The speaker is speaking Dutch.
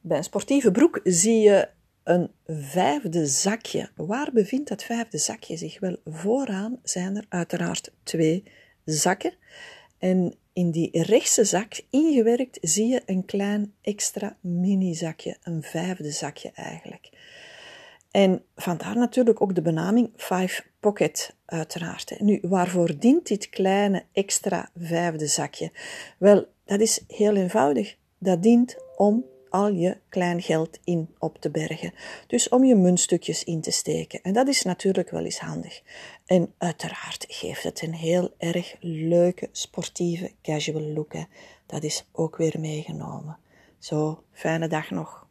Bij een sportieve broek zie je een vijfde zakje. Waar bevindt dat vijfde zakje zich? Wel, vooraan zijn er uiteraard twee zakken. En in die rechtse zak ingewerkt zie je een klein extra mini-zakje, een vijfde zakje eigenlijk. En vandaar natuurlijk ook de benaming Five Pocket, uiteraard. Nu, waarvoor dient dit kleine extra vijfde zakje? Wel, dat is heel eenvoudig. Dat dient om al je klein geld in op te bergen. Dus om je muntstukjes in te steken. En dat is natuurlijk wel eens handig. En uiteraard geeft het een heel erg leuke, sportieve, casual look. Dat is ook weer meegenomen. Zo, fijne dag nog.